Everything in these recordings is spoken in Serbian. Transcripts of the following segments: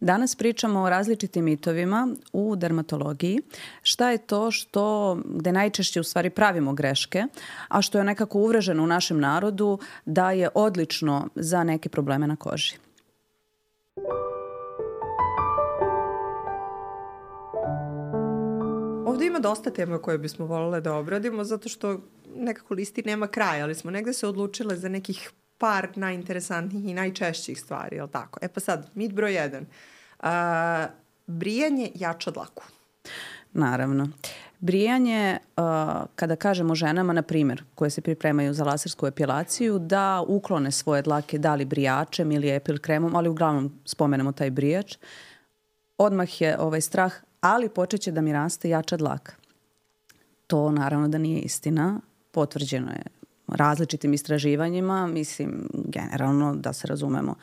Danas pričamo o različitim mitovima u dermatologiji. Šta je to što, gde najčešće u stvari pravimo greške, a što je nekako uvreženo u našem narodu da je odlično za neke probleme na koži. Ovde ima dosta tema koje bismo volile da obradimo, zato što nekako listi nema kraja, ali smo negde se odlučile za nekih par najinteresantnijih i najčešćih stvari, je li tako? E pa sad, mit broj jedan. Uh, brijanje jača dlaku. Naravno. Brijanje, uh, kada kažemo ženama, na primjer, koje se pripremaju za lasersku epilaciju, da uklone svoje dlake da li brijačem ili epil kremom, ali uglavnom spomenemo taj brijač, odmah je ovaj strah, ali počeće da mi raste jača dlaka. To naravno da nije istina. Potvrđeno je različitim istraživanjima, mislim, generalno, da se razumemo,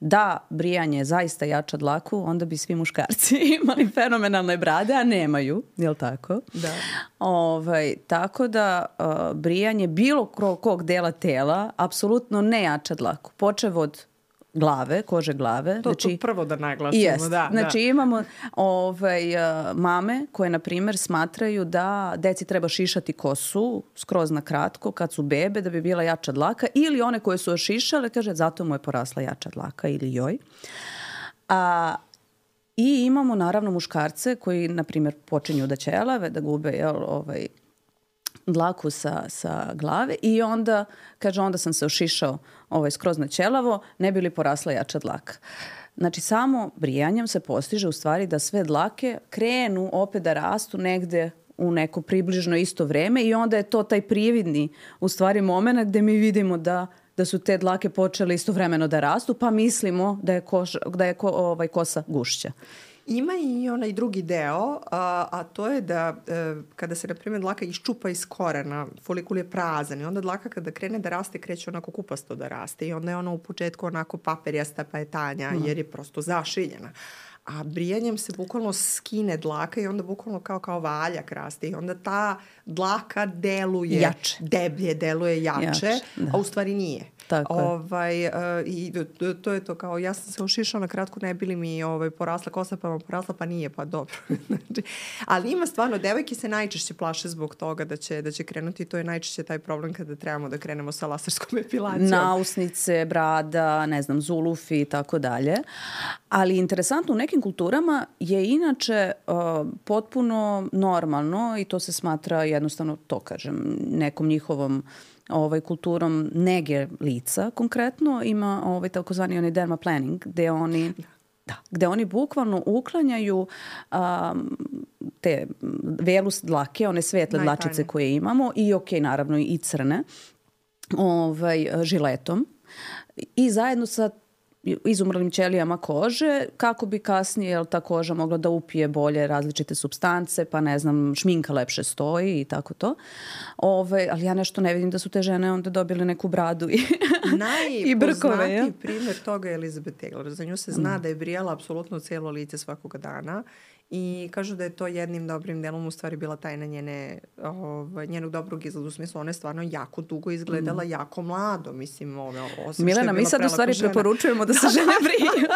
da brijanje zaista jača dlaku, onda bi svi muškarci imali fenomenalne brade, a nemaju, je li tako? Da. Ovaj, tako da uh, brijanje bilo kog dela tela apsolutno ne jača dlaku. Počev od glave, kože glave. To, znači, to prvo da naglasimo, jest, da, da. Znači da. imamo ovaj, uh, mame koje, na primer, smatraju da deci treba šišati kosu skroz na kratko kad su bebe da bi bila jača dlaka ili one koje su ošišale, kaže, zato mu je porasla jača dlaka ili joj. A, I imamo naravno muškarce koji, na primjer, počinju da ćelave, da gube jel, ovaj, dlaku sa, sa glave i onda, kaže, onda sam se ošišao ovaj, skroz na ćelavo, ne bi li porasla jača dlaka. Znači, samo brijanjem se postiže u stvari da sve dlake krenu opet da rastu negde u neko približno isto vreme i onda je to taj prividni u stvari moment gde mi vidimo da da su te dlake počele istovremeno da rastu, pa mislimo da je, koš, da je ko, ovaj, kosa gušća. Ima i onaj drugi deo, a, a to je da e, kada se, na primjer, dlaka iščupa iz korena, folikul je prazan i onda dlaka kada krene da raste, kreće onako kupasto da raste i onda je ona u početku onako paperjasta pa je tanja mm. jer je prosto zašiljena a brijanjem se bukvalno skine dlaka i onda bukvalno kao kao valjak raste i onda ta dlaka deluje jače. deblje, deluje jače, jače da. a u stvari nije. Tako je. Ovaj, uh, I to je to kao, ja sam se ošišala na kratko, ne bili mi ovaj, porasla kosa, pa porasla, pa nije, pa dobro. znači, ali ima stvarno, devojke se najčešće plaše zbog toga da će, da će krenuti, to je najčešće taj problem kada trebamo da krenemo sa laserskom epilacijom. Nausnice, brada, ne znam, zulufi i tako dalje. Ali interesantno, u nekim kulturama je inače uh, potpuno normalno i to se smatra jednostavno, to kažem, nekom njihovom ovaj, kulturom nege lica konkretno, ima ovaj, takozvani onaj derma planning, gde oni Da, gde oni bukvalno uklanjaju um, te velus dlake, one svetle Najtane. dlačice koje imamo i ok, naravno i crne, ovaj, žiletom i zajedno sa izumrlim ćelijama kože, kako bi kasnije jel, ta koža mogla da upije bolje različite substance, pa ne znam, šminka lepše stoji i tako to. Ove, ali ja nešto ne vidim da su te žene onda dobile neku bradu i, i brkove. Ja? primjer toga je Elizabeth Taylor. Za nju se zna mm. da je brijala apsolutno celo lice svakoga dana i kažu da je to jednim dobrim delom u stvari bila tajna njene, ovaj, njenog dobrog izgleda, u smislu ona je stvarno jako dugo izgledala, mm. jako mlado, mislim, ove, osim Milena, mi sad u stvari žena. preporučujemo da se žene briju.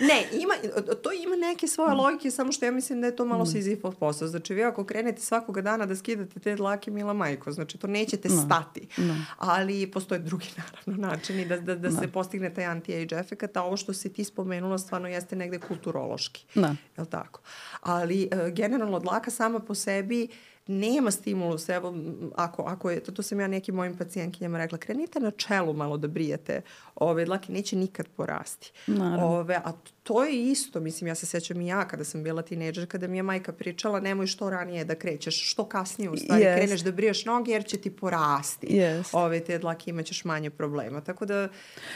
Ne, ima, to ima neke svoje mm. logike, samo što ja mislim da je to malo mm. sizifov posao. Znači, vi ako krenete svakoga dana da skidate te dlake, mila majko, znači to nećete no. stati. No. Ali postoje drugi, naravno, načini da, da, da no. se postigne taj anti-age efekt, a ovo što si ti spomenula stvarno jeste negde kulturološki. Da. Je li tako? Ali e, generalno dlaka sama po sebi nema stimulus, evo, ako, ako je, to, to sam ja nekim mojim pacijentkinjama rekla, krenite na čelu malo da brijete ove dlake, neće nikad porasti. Naravno. Ove, a to je isto, mislim, ja se sećam i ja kada sam bila tineđer, kada mi je majka pričala, nemoj što ranije da krećeš, što kasnije u stvari yes. kreneš da briješ noge jer će ti porasti. Yes. Ove te dlake imaćeš manje problema. Tako da...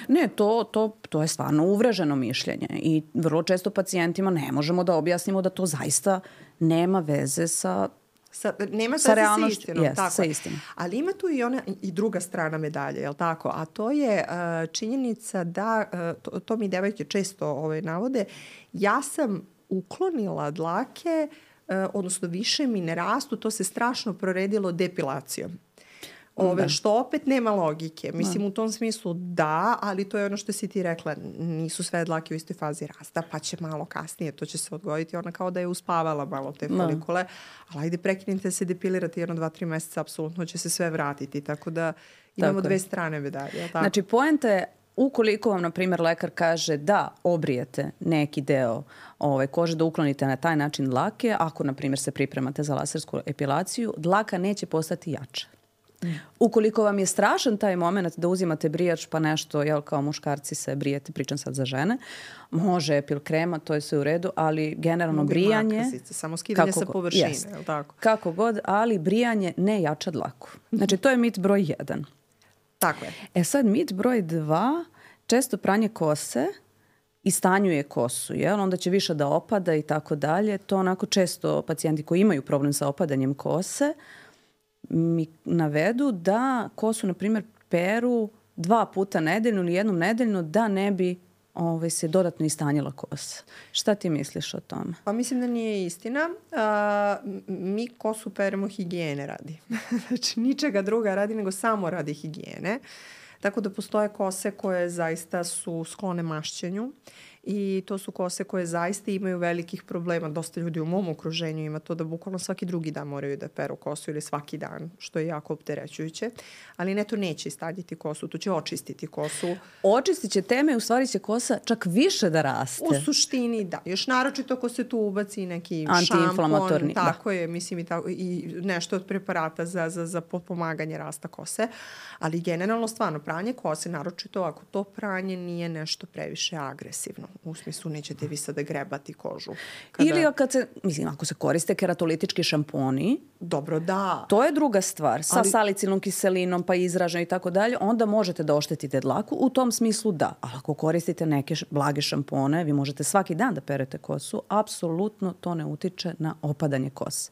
Ne, to, to, to je stvarno uvreženo mišljenje i vrlo često pacijentima ne možemo da objasnimo da to zaista nema veze sa Sa, nema sa, sa istinom. Yes, tako sa istinom. Ali ima tu i ona i druga strana medalje, je tako? A to je uh, činjenica da, uh, to, to mi devojke često ovaj, navode, ja sam uklonila dlake, uh, odnosno više mi ne rastu, to se strašno proredilo depilacijom. Ove, da. Što opet nema logike. Mislim, da. u tom smislu da, ali to je ono što si ti rekla, nisu sve dlake u istoj fazi rasta, pa će malo kasnije, to će se odgojiti. Ona kao da je uspavala malo te da. folikule, ali ajde prekinite se depilirati jedno, dva, tri meseca, apsolutno će se sve vratiti. Tako da imamo tako dve strane medalje. Tako? Znači, poenta je ukoliko vam, na primjer, lekar kaže da obrijete neki deo ovaj, kože, da uklonite na taj način dlake, ako, na primjer, se pripremate za lasersku epilaciju, dlaka neće postati jača. Ukoliko vam je strašan taj moment da uzimate brijač pa nešto, jel kao muškarci se brijete, pričam sad za žene, može epil krema, to je sve u redu, ali generalno Mogu brijanje... Makrasice, samo skidanje sa površine, jest, je tako? Kako god, ali brijanje ne jača dlaku. Znači, to je mit broj jedan. Tako je. E sad, mit broj dva, često pranje kose i stanjuje kosu, jel? onda će više da opada i tako dalje. To onako često pacijenti koji imaju problem sa opadanjem kose, uh, mi navedu da kosu, na primjer, peru dva puta nedeljno ili jednom nedeljno da ne bi ovaj, se dodatno istanjila kosa. Šta ti misliš o tome? Pa mislim da nije istina. A, mi kosu peremo higijene radi. znači ničega druga radi nego samo radi higijene. Tako da postoje kose koje zaista su sklone mašćenju i to su kose koje zaista imaju velikih problema. Dosta ljudi u mom okruženju ima to da bukvalno svaki drugi dan moraju da peru kosu ili svaki dan, što je jako opterećujuće. Ali ne, to neće istaljiti kosu, to će očistiti kosu. Očistit će teme, u stvari će kosa čak više da raste. U suštini, da. Još naročito ako se tu ubaci neki šampon, da. tako da. je, mislim i, tako, i nešto od preparata za, za, za potpomaganje rasta kose. Ali generalno, stvarno, pranje kose, naročito ako to pranje nije nešto previše agresivno u smislu nećete vi sada grebati kožu. Kada... Ili kad se, mislim, ako se koriste keratolitički šamponi, Dobro, da. To je druga stvar. Sa Ali... salicilnom kiselinom pa izraženo i tako dalje, onda možete da oštetite dlaku. U tom smislu da. Ali ako koristite neke blage šampone, vi možete svaki dan da perete kosu, apsolutno to ne utiče na opadanje kose.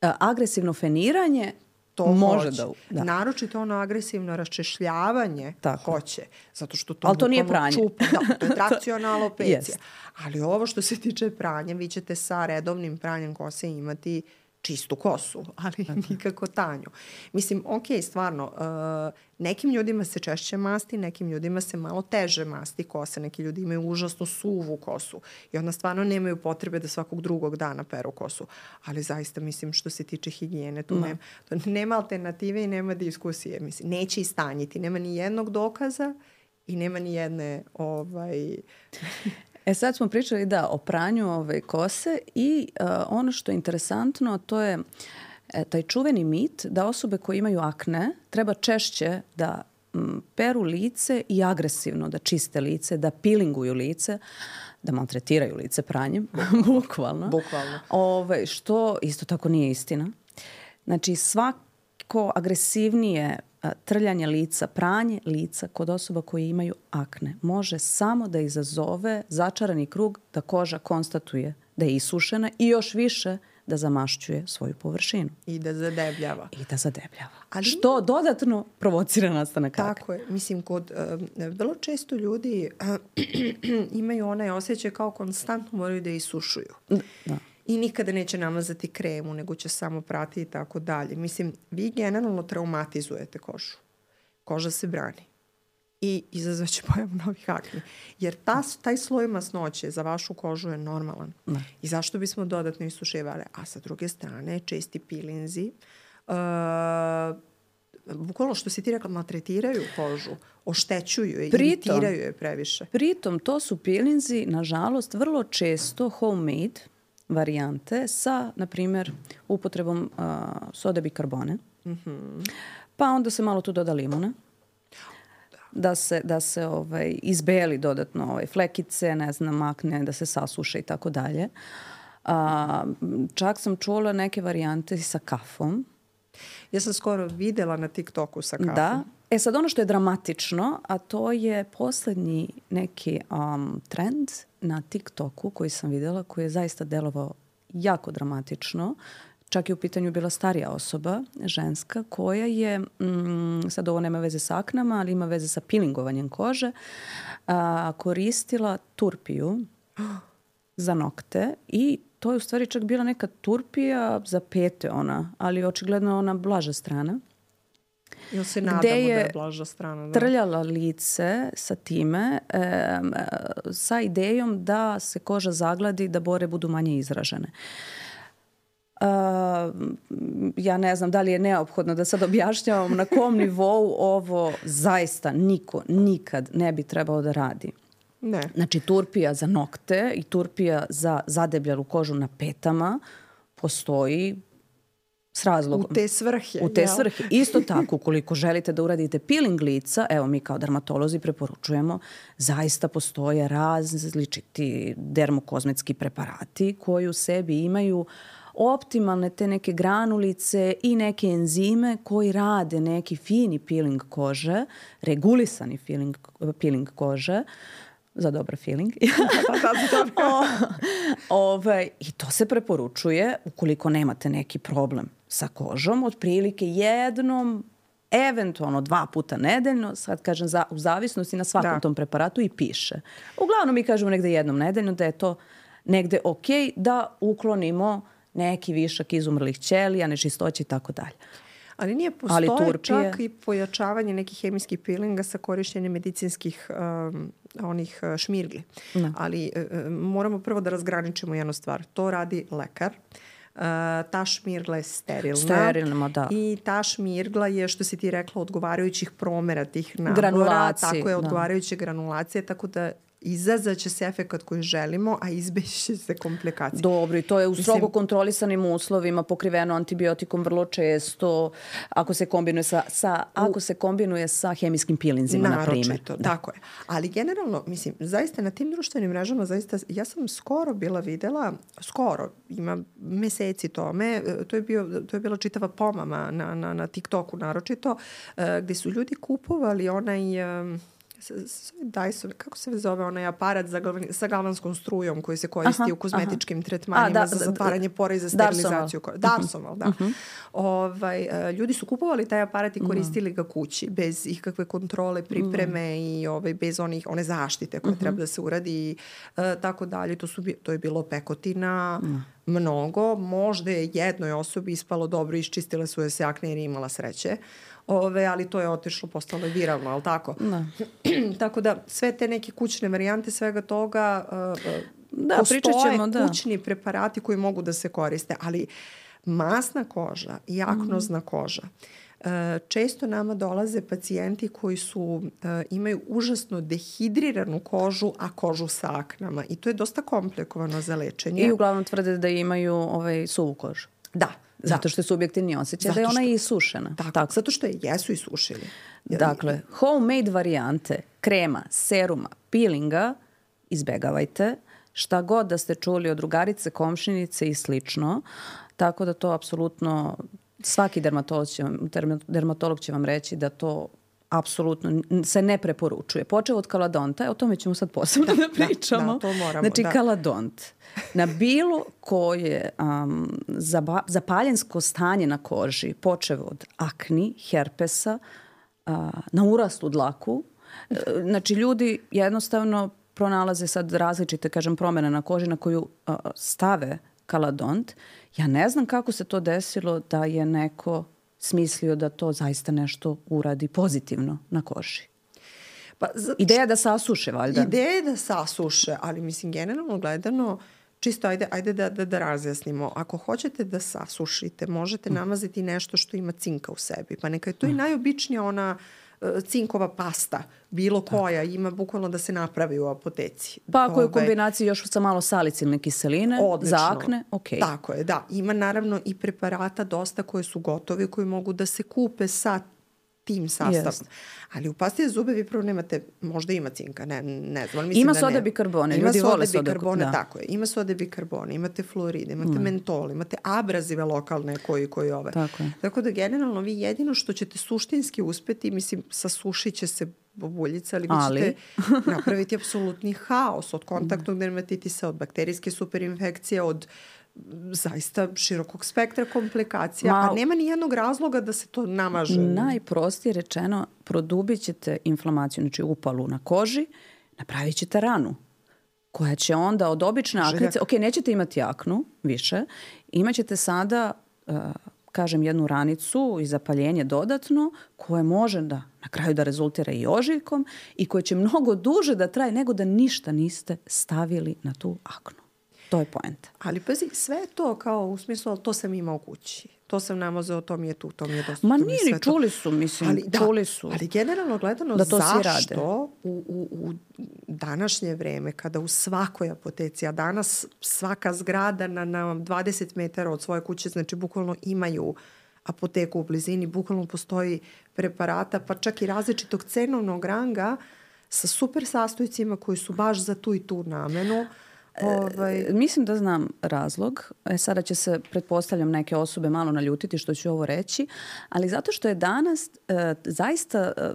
E, agresivno feniranje to može hoće. da, da. Naročito ono agresivno raščešljavanje Tako. hoće. Zato što to Ali to nije pranje. Čup, da, to je trakciona alopecija. yes. Ali ovo što se tiče pranja, vi ćete sa redovnim pranjem kose imati čistu kosu, ali nikako tanju. Mislim, ok, stvarno, uh, nekim ljudima se češće masti, nekim ljudima se malo teže masti kose, neki ljudi imaju užasno suvu kosu i onda stvarno nemaju potrebe da svakog drugog dana peru kosu. Ali zaista, mislim, što se tiče higijene, tu nema, to nema alternative i nema diskusije. Mislim, neće istanjiti, nema ni jednog dokaza i nema ni jedne ovaj E sad smo pričali da o pranju ove kose i uh, ono što je interesantno to je e, taj čuveni mit da osobe koje imaju akne treba češće da m, peru lice i agresivno da čiste lice, da pilinguju lice, da maltretiraju lice pranjem, bukvalno. Bukvalno. Ove, što isto tako nije istina. Znači svako agresivnije trljanje lica, pranje lica kod osoba koje imaju akne može samo da izazove začarani krug da koža konstatuje da je isušena i još više da zamašćuje svoju površinu. I da zadebljava. I da zadebljava. Ali, Što dodatno provocira nastanak akne. Tako je. Mislim, kod, uh, vrlo često ljudi uh, imaju onaj osjećaj kao konstantno moraju da isušuju. Da i nikada neće namazati kremu, nego će samo prati i tako dalje. Mislim, vi generalno traumatizujete kožu. Koža se brani i izazvaće pojavu novih akni. Jer ta, taj sloj masnoće za vašu kožu je normalan. Ne. I zašto bismo dodatno isušivali? A sa druge strane, česti pilinzi, uh, bukvalno što si ti rekla, maltretiraju kožu, oštećuju je, pritom, iritiraju je previše. Pritom, to su pilinzi, nažalost, vrlo često homemade, varijante sa, na primjer, upotrebom uh, sode bikarbone. Mm -hmm. Pa onda se malo tu doda limuna da se, da se ovaj, izbeli dodatno ovaj, flekice, ne znam, makne, da se sasuše i tako dalje. A, čak sam čula neke varijante sa kafom. Ja sam skoro videla na TikToku sa kafom. Da. E sad ono što je dramatično, a to je poslednji neki um, trend na TikToku koji sam videla, koji je zaista delovao jako dramatično. Čak i u pitanju bila starija osoba, ženska, koja je, mm, sad ovo nema veze sa aknama, ali ima veze sa pilingovanjem kože, a, koristila turpiju za nokte i to je u stvari čak bila neka turpija za pete ona, ali očigledno ona blaža strana. Ili se nadamo da je da je blaža strana? Da. trljala lice sa time, e, sa idejom da se koža zagladi, da bore budu manje izražene. Uh, ja ne znam da li je neophodno da sad objašnjavam na kom nivou ovo zaista niko nikad ne bi trebao da radi. Ne. Znači turpija za nokte i turpija za zadebljalu kožu na petama postoji s razlogom. U te svrhe. U te jel? svrhe. Isto tako, ukoliko želite da uradite peeling lica, evo mi kao dermatolozi preporučujemo, zaista postoje različiti dermokozmetski preparati koji u sebi imaju optimalne te neke granulice i neke enzime koji rade neki fini peeling kože, regulisani peeling, peeling kože, za dobar feeling. o, ovaj, I to se preporučuje ukoliko nemate neki problem sa kožom, otprilike jednom eventualno dva puta nedeljno, sad kažem za, u zavisnosti na svakom da. tom preparatu i piše. Uglavnom mi kažemo negde jednom nedeljno da je to negde ok da uklonimo neki višak izumrlih ćelija, nečistoće i tako dalje. Ali nije postoje Ali čak i pojačavanje nekih hemijskih pilinga sa korišćenjem medicinskih um, onih uh, šmirgli. Da. Ali uh, moramo prvo da razgraničimo jednu stvar. To radi lekar. Uh, ta šmirgla je sterilna. Sterilna, da. I ta šmirgla je, što si ti rekla, odgovarajućih promera tih nabora. Tako je, da. odgovarajuće da. granulacije, tako da izazaće se efekat koji želimo, a izbeće se komplikacije. Dobro, i to je u strogo Mislim, kontrolisanim uslovima, pokriveno antibiotikom vrlo često, ako se kombinuje sa, sa, ako se kombinuje sa hemijskim pilinzima, na primjer. Da. tako je. Ali generalno, mislim, zaista na tim društvenim mrežama, zaista, ja sam skoro bila videla, skoro, ima meseci tome, to je, bio, to je bila čitava pomama na, na, na TikToku naročito, eh, gde su ljudi kupovali onaj Dyson, kako se zove onaj aparat za galvan, sa galvanskom strujom koji se koristi aha, u kozmetičkim aha. tretmanima A, da, za zatvaranje pora i za sterilizaciju. Darsomal, da. Uh mhm. -huh. ovaj, e, ljudi su kupovali taj aparat i mhm. koristili ga kući bez ikakve kontrole, pripreme uh -huh. i ovaj, bez onih, one zaštite koje uh -huh. treba da se uradi i uh, tako dalje. To, su, to je bilo pekotina, uh -huh mnogo, možda je jednoj osobi ispalo dobro, iščistile su je se akne jer je imala sreće, Ove, ali to je otišlo, postalo je viralno, ali tako? Da. tako da sve te neke kućne varijante svega toga uh, da, postoje ćemo, da. kućni preparati koji mogu da se koriste, ali masna koža i aknozna mm. koža često nama dolaze pacijenti koji su uh, imaju užasno dehidriranu kožu, a kožu sa aknama i to je dosta komplikovano za lečenje. I uglavnom tvrde da imaju ovaj suvu kožu. Da, Da. Zato što je subjektivni osjećaj da je ona i isušena. Tako, tako. Zato što je jesu isušili. Dakle, homemade varijante krema, seruma, peelinga izbegavajte. Šta god da ste čuli od drugarice, komšinice i slično. Tako da to apsolutno svaki dermatolog će, vam, dermatolog će vam reći da to apsolutno se ne preporučuje. Počeo od kaladonta, o tome ćemo sad posebno da, da pričamo. Da, da, to moramo. Znači, da. kaladont na bilo koje um, zaba, zapaljensko stanje na koži, počeo od akni, herpesa, uh, na urastu dlaku, uh, znači ljudi jednostavno pronalaze sad različite, kažem, promene na koži na koju uh, stave kaladont. Ja ne znam kako se to desilo da je neko smislio da to zaista nešto uradi pozitivno na koži. Pa, za, ideja da sasuše, valjda. Ideja je da sasuše, ali mislim, generalno gledano, čisto ajde, ajde da, da, da razjasnimo. Ako hoćete da sasušite, možete mm. namaziti nešto što ima cinka u sebi. Pa neka je to i mm. najobičnija ona e, cinkova pasta, bilo koja, ima bukvalno da se napravi u apoteci. Pa ako je u kombinaciji još sa malo salicilne kiseline, Odlično. za akne, ok. Tako je, da. Ima naravno i preparata dosta koje su gotovi, koji mogu da se kupe sa tim sastavom. Yes. Ali u pasti za zube vi prvo nemate, možda ima cinka, ne, ne znam. Ali mislim ima da soda bikarbone, ljudi vole soda bikarbone. Da. Tako je, ima soda bikarbone, imate fluoride, imate mm. mentol, imate abrazive lokalne koji, koji ove. Tako je. Tako da generalno vi jedino što ćete suštinski uspeti, mislim, sasušit će se bobuljica, ali vi ali... ćete napraviti apsolutni haos od kontaktnog dermatitisa, od bakterijske superinfekcije, od zaista širokog spektra komplikacija, Ma, a nema ni jednog razloga da se to namaže. Najprostije rečeno, produbit ćete inflamaciju, znači upalu na koži, napravit ćete ranu koja će onda od obične aknice, ok, nećete imati aknu više, imaćete sada uh, kažem, jednu ranicu i zapaljenje dodatno koje može da na kraju da rezultira i ožiljkom i koje će mnogo duže da traje nego da ništa niste stavili na tu aknu. To je poenta. Ali pazi, sve to kao u smislu, to sam imao kući to sam namazao, to mi je tu, to mi je dosta. Ma nije ni čuli su, mislim, ali, da, čuli su. Ali generalno gledano, da to zašto u, u, u današnje vreme, kada u svakoj apoteci, a danas svaka zgrada na, na 20 metara od svoje kuće, znači bukvalno imaju apoteku u blizini, bukvalno postoji preparata, pa čak i različitog cenovnog ranga sa super sastojcima koji su baš za tu i tu namenu. Ovaj... E, mislim da znam razlog. E, sada će se, pretpostavljam, neke osobe malo naljutiti što ću ovo reći, ali zato što je danas e, zaista e,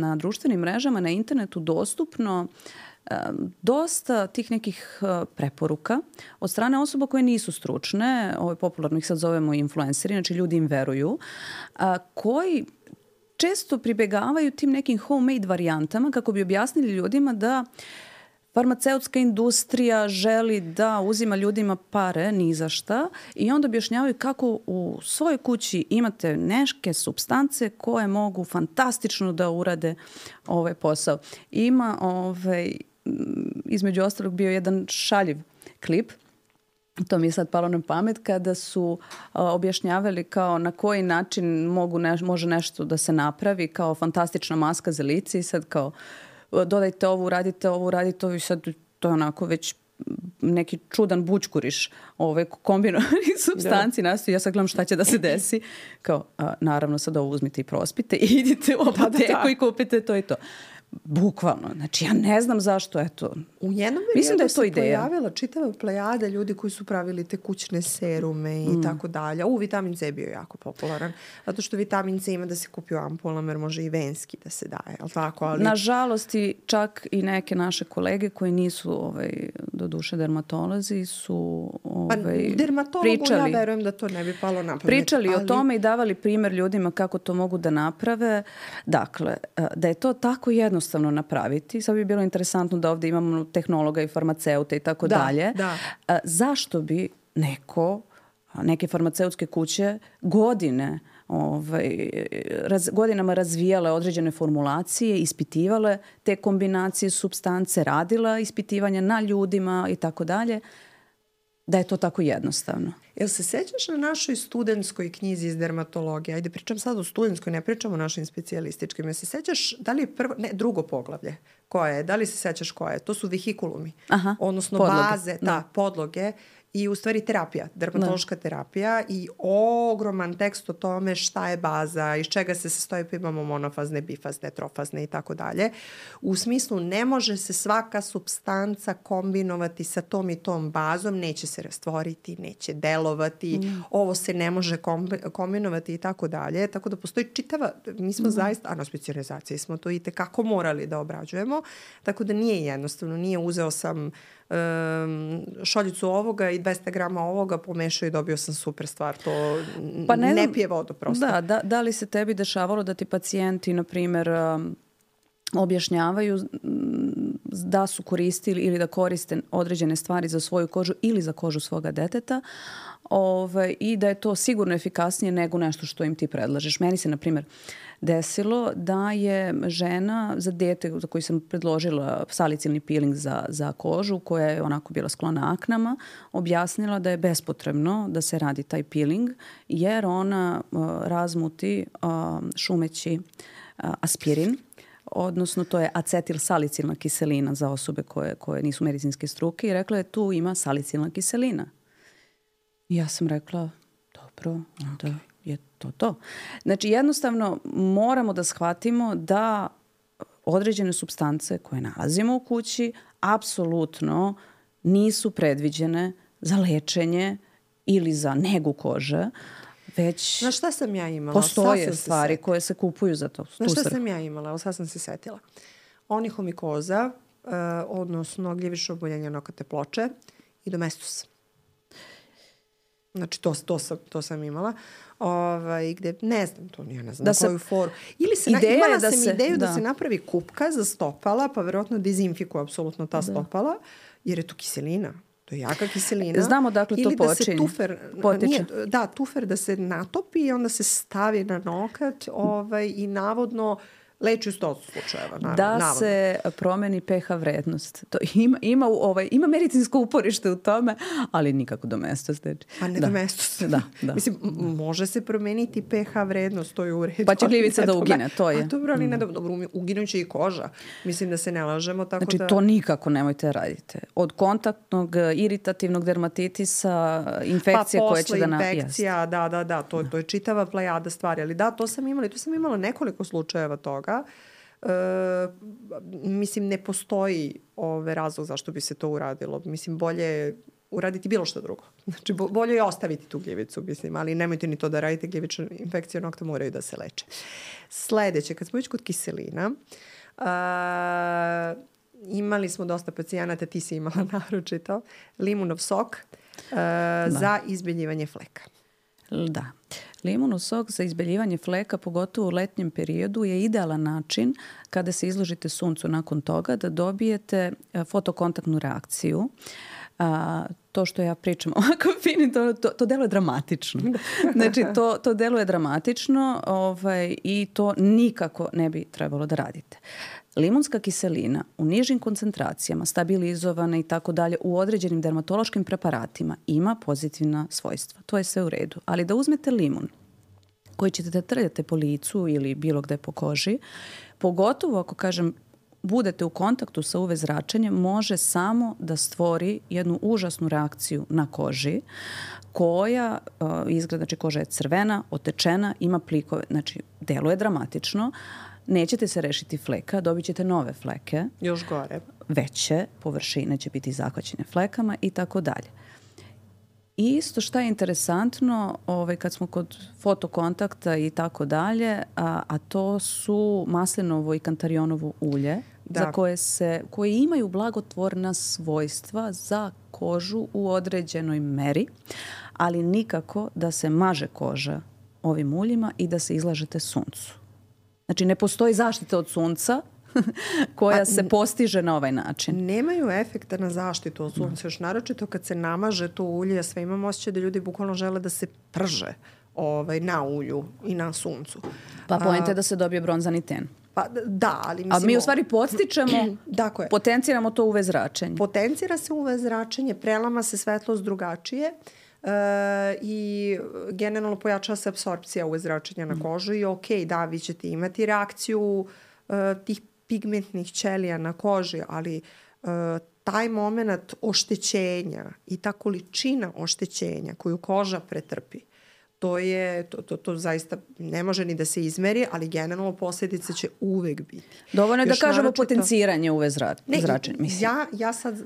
na društvenim mrežama, na internetu dostupno e, dosta tih nekih e, preporuka od strane osoba koje nisu stručne, ovo je popularno ih sad zovemo influenceri, znači ljudi im veruju, a, koji često pribegavaju tim nekim homemade varijantama kako bi objasnili ljudima da farmaceutska industrija želi da uzima ljudima pare ni za šta i onda objašnjavaju kako u svojoj kući imate neške substance koje mogu fantastično da urade ovaj posao. Ima ovaj, između ostalog bio jedan šaljiv klip to mi je sad palo na pamet kada su a, objašnjavali kao na koji način mogu ne, može nešto da se napravi kao fantastična maska za lice i sad kao dodajte ovo, uradite ovo, uradite ovo i sad to je onako već neki čudan bućkuriš ove kombinovani substanci da. nastoji. Ja sad gledam šta će da se desi. Kao, a, naravno sad ovo uzmite i prospite i idite u apoteku da, da, da. i kupite to i to. Bukvalno. Znači, ja ne znam zašto, eto. U jednom Mislim da je to ideja. pojavila čitava plejada ljudi koji su pravili te kućne serume i mm. tako dalje. U, vitamin C je bio jako popularan. Zato što vitamin C ima da se kupi u ampulama, jer može i venski da se daje, ali tako? Ali... Nažalost, i čak i neke naše kolege koji nisu, ovaj, do duše dermatolozi, su pa, ovaj, pa, dermatologu pričali, ja verujem da to ne bi palo na pamet. Pričali ali... o tome i davali primer ljudima kako to mogu da naprave. Dakle, eh, da je to tako jedno jednostavno napraviti. Sad bi bilo interesantno da ovde imamo tehnologa i farmaceuta i tako da, dalje. Da. A, zašto bi neko, neke farmaceutske kuće godine ovaj, raz, godinama razvijale određene formulacije, ispitivale te kombinacije substance, radila ispitivanja na ljudima i tako dalje, da je to tako jednostavno. Jel se sećaš na našoj studentskoj knjizi iz dermatologije? Ajde, pričam sad o studentskoj, ne pričam o našim specijalističkim. Jel se sećaš, da li je prvo, ne, drugo poglavlje, koje je, da li se sećaš koje je? To su vehikulumi, Aha, odnosno podloge. baze, da, da, podloge i u stvari terapija, dermatološka da. terapija i ogroman tekst o tome šta je baza, iz čega se sastoji, pa imamo monofazne, bifazne, trofazne i tako dalje. U smislu ne može se svaka substanca kombinovati sa tom i tom bazom, neće se rastvoriti, neće delovati, mm. ovo se ne može kombinovati i tako dalje. Tako da postoji čitava, mi smo mm. zaista, a na specializaciji smo to i tekako morali da obrađujemo, tako da nije jednostavno, nije uzeo sam um, šoljicu ovoga i 200 grama ovoga pomešao i dobio sam super stvar. To pa ne, ne pije vodu prosto. Da, da, da li se tebi dešavalo da ti pacijenti, na primer, um, objašnjavaju da su koristili ili da koriste određene stvari za svoju kožu ili za kožu svoga deteta ovaj, i da je to sigurno efikasnije nego nešto što im ti predlažeš. Meni se, na primjer, desilo da je žena za dete za koji sam predložila salicilni peeling za, za kožu koja je onako bila sklona aknama, objasnila da je bespotrebno da se radi taj peeling jer ona uh, razmuti uh, šumeći uh, aspirin odnosno to je acetil salicilna kiselina za osobe koje, koje nisu medicinske struke i rekla je tu ima salicilna kiselina. I ja sam rekla, dobro, onda okay. To to. Znači jednostavno moramo da shvatimo da određene substance koje nalazimo u kući apsolutno nisu predviđene za lečenje ili za negu kože, već Na šta sam ja imala? Postoje stvari koje se kupuju za to. Na šta sam ja imala? Evo sad sam se setila. Onihomikoza, uh, odnosno gljivično oboljenje nokate ploče i domestus. Znači, to, to, sam, to sam imala. Ovaj, gde, ne znam, to ja ne znam da koju foru. Ili se, ideja na, imala da sam se, ideju da. da se napravi kupka za stopala, pa verovatno dezinfikuje apsolutno ta da. stopala, jer je tu kiselina. To je jaka kiselina. Znamo dakle to Ili počinje. da se tufer, Potiče. nije, da, tufer da se natopi i onda se stavi na nokat ovaj, i navodno leči u 100 slučajeva. Naravno, da navodno. se promeni pH vrednost. To ima, ima, u- ovaj, ima medicinsko uporište u tome, ali nikako do mesta. Znači. Pa ne da. da. mesto. Da, da. Mislim, može se promeniti pH vrednost, to je u redu. Pa će gljivica da do ugine, to je. A dobro, ali ne da, dobro, uginuće i koža. Mislim da se ne lažemo, tako Znači, da... to nikako nemojte radite. Od kontaktnog e, iritativnog dermatitisa, infekcije pa koje posle će da na... infekcija, da, da, da, to, to je čitava plejada stvari. Ali da, to sam imala, tu sam imala nekoliko slučajeva toga. E, mislim, ne postoji ove razlog zašto bi se to uradilo. Mislim, bolje je uraditi bilo što drugo. Znači, bo, bolje je ostaviti tu gljivicu, mislim, ali nemojte ni to da radite, gljivične infekcije nokta moraju da se leče. Sledeće, kad smo već kod kiselina, a, imali smo dosta pacijenata, ti si imala naročito, limunov sok a, za izbeljivanje fleka. Da. Limunov sok za izbeljivanje fleka, pogotovo u letnjem periodu, je idealan način kada se izložite suncu nakon toga da dobijete e, fotokontaktnu reakciju. A, to što ja pričam ovako fini, to, to, to deluje dramatično. Znači, to, to deluje dramatično ovaj, i to nikako ne bi trebalo da radite. Limunska kiselina u nižim koncentracijama, stabilizovana i tako dalje, u određenim dermatološkim preparatima ima pozitivna svojstva. To je sve u redu. Ali da uzmete limun koji ćete da trljate po licu ili bilo gde po koži, pogotovo ako kažem budete u kontaktu sa UV zračenjem, može samo da stvori jednu užasnu reakciju na koži koja uh, izgleda, znači koža je crvena, otečena, ima plikove, znači deluje dramatično, nećete se rešiti fleka, dobit ćete nove fleke, Još gore. veće površine će biti zahvaćene flekama i tako dalje. I isto šta je interesantno, ovaj, kad smo kod fotokontakta i tako dalje, a, a to su maslinovo i kantarionovo ulje, Da. za koje, se, koje imaju blagotvorna svojstva za kožu u određenoj meri, ali nikako da se maže koža ovim uljima i da se izlažete suncu. Znači, ne postoji zaštita od sunca koja se postiže na ovaj način. Nemaju efekta na zaštitu od sunca, još naročito kad se namaže to ulje, ja sve imam osjećaj da ljudi bukvalno žele da se prže ovaj, na ulju i na suncu. Pa pojente je da se dobije bronzani ten. Pa da, ali A mislim... mi u stvari podstičemo, Tako je. potenciramo to UV zračenje. Potencira se UV zračenje, prelama se svetlost drugačije e, i generalno pojačava se apsorpcija UV zračenja na kožu i ok, da, vi ćete imati reakciju e, tih pigmentnih ćelija na koži, ali e, taj moment oštećenja i ta količina oštećenja koju koža pretrpi, to je, to, to, to zaista ne može ni da se izmeri, ali generalno posljedice će uvek biti. Dovoljno je da kažemo naročito- potenciranje UV zra, Ne, zračenja. Mislim. Ja, ja sad,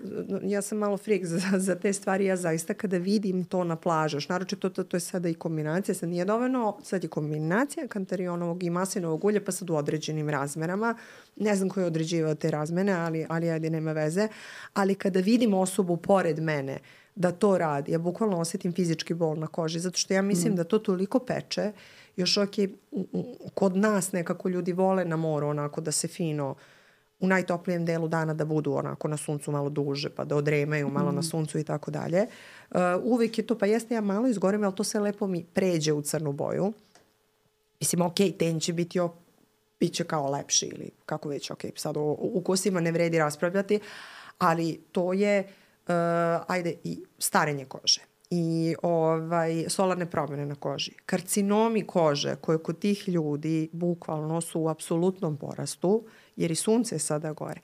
ja sam malo frik za, za te stvari, ja zaista kada vidim to na plaži, još naročito to, to je sada i kombinacija, sad nije dovoljno, sad je kombinacija kantarionovog i maslinovog ulja, pa sad u određenim razmerama, ne znam ko je određivao te razmene, ali, ali ajde, nema veze, ali kada vidim osobu pored mene, da to radi, ja bukvalno osetim fizički bol na koži, zato što ja mislim mm. da to toliko peče, još ok, kod nas nekako ljudi vole na moru onako da se fino u najtoplijem delu dana da budu onako na suncu malo duže, pa da odremaju malo mm. na suncu i tako dalje. Uh, uvek je to, pa jeste ja malo izgorim, ali to sve lepo mi pređe u crnu boju. Mislim, ok, ten će biti o, bit će kao lepši ili kako već, ok, sad o, o ukusima ne vredi raspravljati, ali to je, uh, ajde, i starenje kože i ovaj, solarne promjene na koži. Karcinomi kože koje kod tih ljudi bukvalno su u apsolutnom porastu, jer i sunce je sada gore.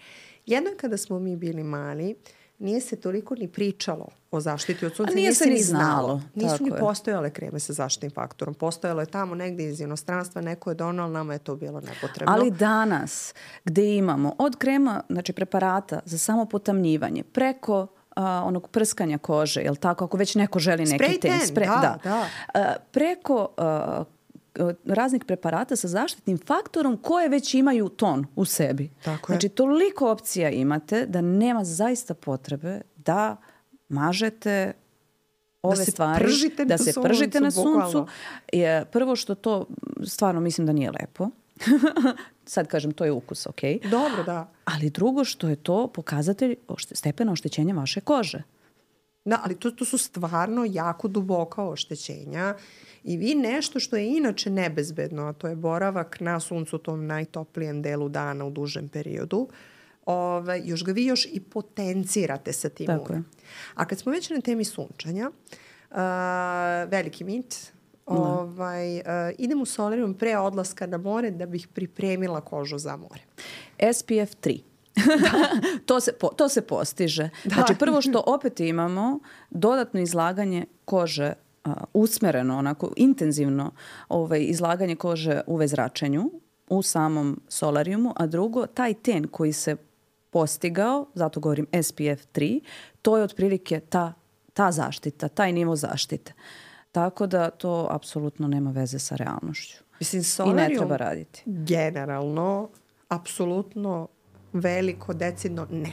Jedno je kada smo mi bili mali, nije se toliko ni pričalo o zaštiti od sunca. A nije se ni znalo, Nisu tako ni je. postojale kreme sa zaštitnim faktorom. Postojalo je tamo negde iz inostranstva, neko je donao, nama je to bilo nepotrebno. Ali danas, gde imamo od krema, znači preparata za samo potamnjivanje, preko a, onog prskanja kože, jel tako, ako već neko želi neki Spray ten, tan, spre, da, da. A, preko a, raznih preparata sa zaštitnim faktorom koje već imaju ton u sebi. Tako je. Znači, toliko opcija imate da nema zaista potrebe da mažete ove se stvari, pržite da se pržite na suncu. Je, prvo što to stvarno mislim da nije lepo. Sad kažem, to je ukus, ok? Dobro, da. Ali drugo što je to pokazatelj ošte, stepena oštećenja vaše kože. Da, ali to, to su stvarno jako duboka oštećenja i vi nešto što je inače nebezbedno, a to je boravak na suncu tom najtoplijem delu dana u dužem periodu, ovaj, još ga vi još i potencirate sa tim Tako je. A kad smo već na temi sunčanja, uh, veliki mit, da. ovaj, uh, idem u solarium pre odlaska na more da bih pripremila kožu za more. SPF 3. to, se, po, to se postiže. Da. Znači prvo što opet imamo dodatno izlaganje kože uh, usmereno, onako intenzivno ovaj, izlaganje kože UV zračenju u samom solarijumu, a drugo, taj ten koji se postigao, zato govorim SPF 3, to je otprilike ta, ta zaštita, taj nivo zaštite. Tako da to apsolutno nema veze sa realnošću. Mislim, I ne treba raditi. Generalno, apsolutno veliko, decidno ne.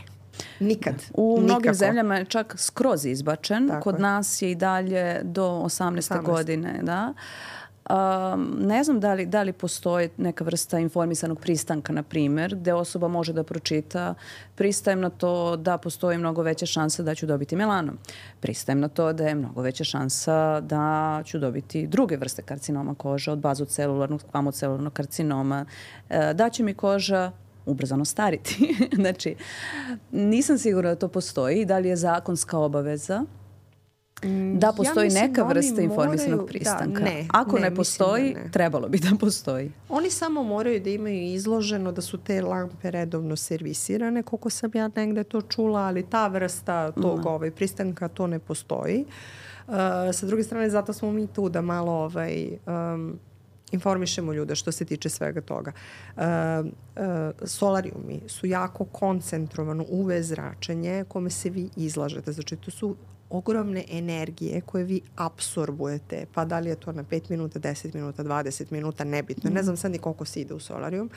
Nikad. U Nikako. mnogim zemljama je čak skroz izbačen. Tako Kod je. nas je i dalje do 18. 18. godine. Da. Um, ne znam da li, da li postoji neka vrsta informisanog pristanka, na primer, gde osoba može da pročita pristajem na to da postoji mnogo veća šansa da ću dobiti melanom. Pristajem na to da je mnogo veća šansa da ću dobiti druge vrste karcinoma kože, od bazocelularnog, kvamocelularnog karcinoma, e, da će mi koža ubrzano stariti. znači, nisam sigurna da to postoji i da li je zakonska obaveza da postoji ja neka vrsta informisanog da, pristanka. Da, ne, Ako ne, ne postoji, da ne. trebalo bi da postoji. Oni samo moraju da imaju izloženo da su te lampe redovno servisirane, koliko sam ja negde to čula, ali ta vrsta tog no. ovaj, pristanka to ne postoji. Uh, sa druge strane, zato smo mi tu da malo ovaj, um, informišemo ljude što se tiče svega toga. Uh, uh, solarijumi su jako koncentrovano UV zračenje kome se vi izlažete. Znači, to su ogromne energije koje vi absorbujete, pa da li je to na 5 minuta, 10 minuta, 20 minuta, nebitno. Mm. Ne znam sad ni koliko se ide u solarijum.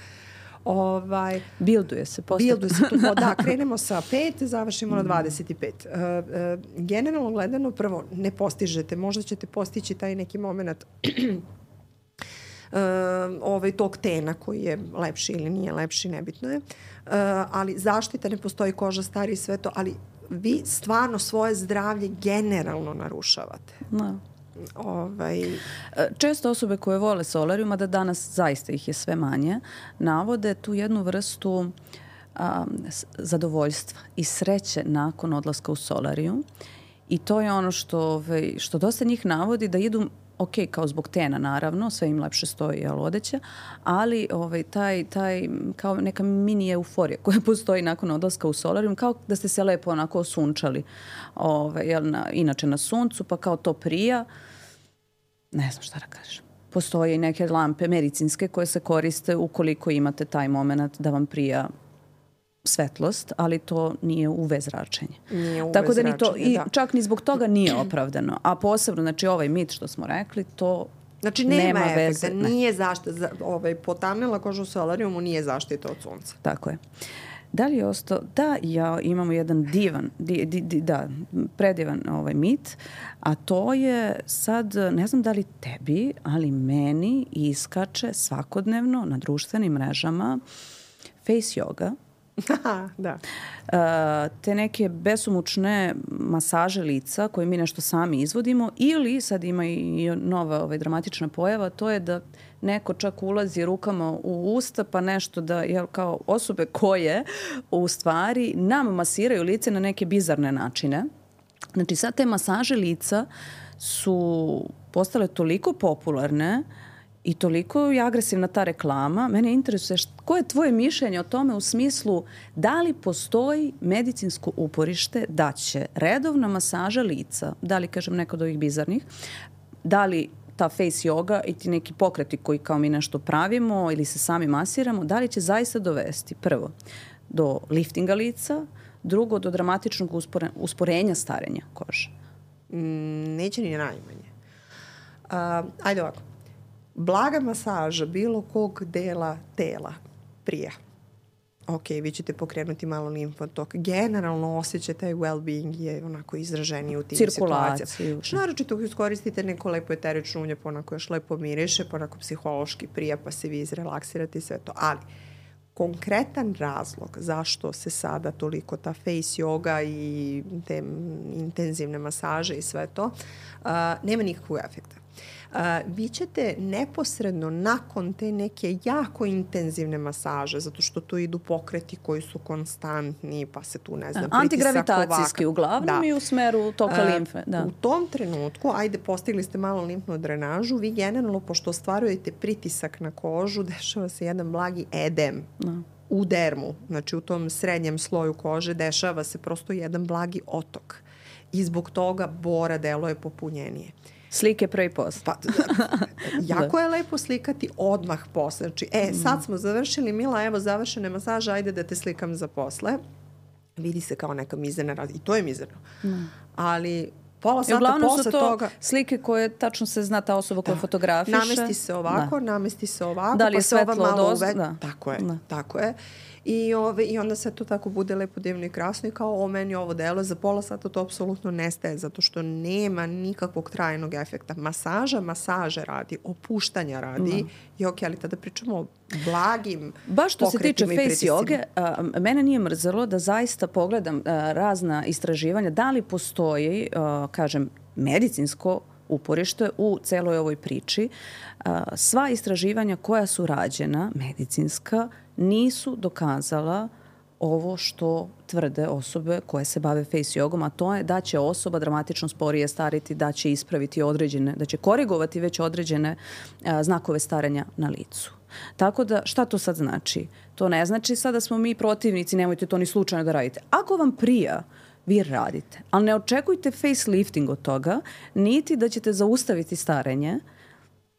Ovaj, bilduje se postupno. Bilduje se. To, da, krenemo sa 5, završimo mm. na 25. Uh, uh, generalno gledano, prvo, ne postižete, možda ćete postići taj neki moment uh, ovaj, tog tena koji je lepši ili nije lepši, nebitno je. Uh, ali zaštita ne postoji, koža stari i sve to, ali vi stvarno svoje zdravlje generalno narušavate. Da. Ovaj... E, često osobe koje vole solarium, a da danas zaista ih je sve manje, navode tu jednu vrstu a, zadovoljstva i sreće nakon odlaska u solarium. I to je ono što, ovaj, što dosta njih navodi da idu ok, kao zbog tena naravno, sve im lepše stoji jel, odeća, ali ovaj, taj, taj, kao neka mini euforija koja postoji nakon odlaska u solarium, kao da ste se lepo onako osunčali ovaj, jel, na, inače na suncu, pa kao to prija, ne znam šta da kažem. Postoje i neke lampe medicinske koje se koriste ukoliko imate taj moment da vam prija svetlost, ali to nije UV zračenje. Nije UV Tako da ni to, i da. čak ni zbog toga nije opravdano. A posebno, znači ovaj mit što smo rekli, to Znači nema, nema efekta, veze, ne. nije zaštita, za, ovaj, potamnila kožu u solarijumu nije zaštita od sunca. Tako je. Da li je ostao? Da, ja imamo jedan divan, di, di, di, da, predivan ovaj mit, a to je sad, ne znam da li tebi, ali meni iskače svakodnevno na društvenim mrežama face yoga, da. Uh, te neke besomučne masaže lica koje mi nešto sami izvodimo ili sad ima i nova ovaj, dramatična pojava, to je da neko čak ulazi rukama u usta pa nešto da je kao osobe koje u stvari nam masiraju lice na neke bizarne načine. Znači sad te masaže lica su postale toliko popularne uh, i toliko je agresivna ta reklama. Mene interesuje što, koje je tvoje mišljenje o tome u smislu da li postoji medicinsko uporište da će redovna masaža lica, da li kažem neko od ovih bizarnih, da li ta face yoga i ti neki pokreti koji kao mi nešto pravimo ili se sami masiramo, da li će zaista dovesti prvo do liftinga lica, drugo do dramatičnog uspore, usporenja starenja kože? Mm, neće ni najmanje. Uh, ajde ovako blaga masaža bilo kog dela tela prija. Ok, vi ćete pokrenuti malo limfotok. Generalno osjećaj taj well-being je onako izraženiji u tim situacijama. Što naročito iskoristite neko lepo eterično ulje, pa onako još lepo miriše, pa onako psihološki prija, pa se vi izrelaksirate i sve to. Ali, konkretan razlog zašto se sada toliko ta face yoga i te intenzivne masaže i sve to, uh, nema nikakvog efekta a, vi ćete neposredno nakon te neke jako intenzivne masaže, zato što tu idu pokreti koji su konstantni, pa se tu ne znam, pritisak Antigravitacijski uglavnom da. i u smeru toka a, limfe. Da. U tom trenutku, ajde, postigli ste malo limfnu drenažu, vi generalno, pošto ostvarujete pritisak na kožu, dešava se jedan blagi edem. Da u dermu, znači u tom srednjem sloju kože, dešava se prosto jedan blagi otok. I zbog toga bora deluje popunjenije. Slike pre i posle. Pa, jako da. je lepo slikati odmah posle. Znači, e, mm. sad smo završili, Mila, evo završene masaže, ajde da te slikam za posle. Vidi se kao neka mizerna razlika. I to je mizerno. Mm. Ali pola sata uglavnom posle to toga... slike koje tačno se zna ta osoba koja da. fotografiše. Namesti se ovako, da. namesti se ovako, da li je pa svetlo malo uve... Da. Tako je, da. tako je. I, ove, I onda sve to tako bude lepo, divno i krasno i kao o meni ovo delo za pola sata to apsolutno nestaje zato što nema nikakvog trajnog efekta. Masaža, masaže radi, opuštanja radi mm. i ok, ali tada pričamo o blagim Baš što se tiče face joge, mene nije mrzelo da zaista pogledam a, razna istraživanja da li postoji, a, kažem, medicinsko uporište u celoj ovoj priči. Sva istraživanja koja su rađena, medicinska, nisu dokazala ovo što tvrde osobe koje se bave face jogom, a to je da će osoba dramatično sporije stariti, da će ispraviti određene, da će korigovati već određene a, znakove staranja na licu. Tako da, šta to sad znači? To ne znači sad da smo mi protivnici, nemojte to ni slučajno da radite. Ako vam prija, vi radite. Ali ne očekujte facelifting od toga, niti da ćete zaustaviti starenje,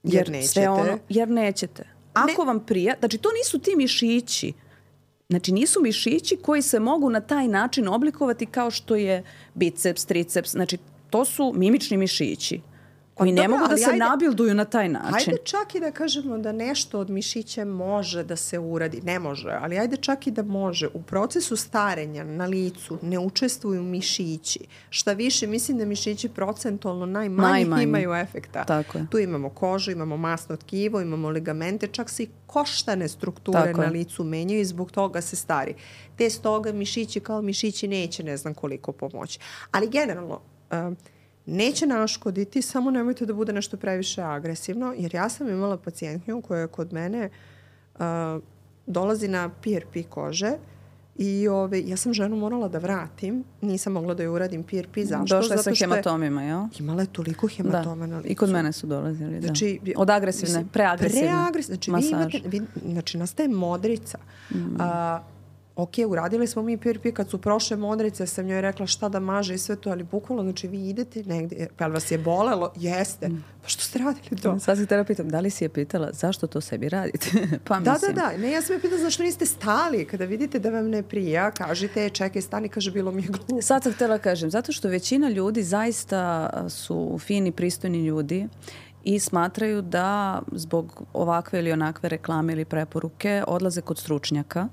jer, jer nećete. Ono, jer nećete. Ako ne. vam prija, znači to nisu ti mišići, Znači nisu mišići koji se mogu na taj način oblikovati kao što je biceps, triceps, znači to su mimični mišići koji pa, ne dobro, mogu da se ajde, nabilduju na taj način. Ajde čak i da kažemo da nešto od mišića može da se uradi, ne može, ali ajde čak i da može. U procesu starenja na licu ne učestvuju mišići. Šta više, mislim da mišići procentualno najmanje, najmanje. imaju efekta. Tako je. Tu imamo kožu, imamo masno tkivo, imamo ligamente, čak se i koštane strukture Tako na je. licu menjaju i zbog toga se stari. Te stoga mišići kao mišići neće ne znam koliko pomoći. Ali generalno, uh, neće naškoditi, samo nemojte da bude nešto previše agresivno, jer ja sam imala pacijentnju koja je kod mene uh, dolazi na PRP kože i ove, ja sam ženu morala da vratim, nisam mogla da joj uradim PRP, zašto? Došla je sa hematomima, jel? Imala je toliko hematoma da. na licu. I kod mene su dolazili, da. Znači, Od agresivne, preagresivne preagresivne. Znači, vi imate, vi, znači, nastaje modrica. Mm. A, ok, uradili smo mi PRP kad su prošle modrice, sam njoj rekla šta da maže i sve to, ali bukvalno, znači vi idete negde, pa vas je bolelo? Jeste. Mm. Pa što ste radili to? Sad se tera pitam, da li si je pitala zašto to sebi radite? pa da, mislim. Da, da, da. Ne, ja sam je pitala zašto niste stali. Kada vidite da vam ne prija, kažite, čekaj, stani, kaže, bilo mi je glupo. Sad sam htela kažem, zato što većina ljudi zaista su fini, pristojni ljudi i smatraju da zbog ovakve ili onakve reklame ili preporuke odlaze kod stručnjaka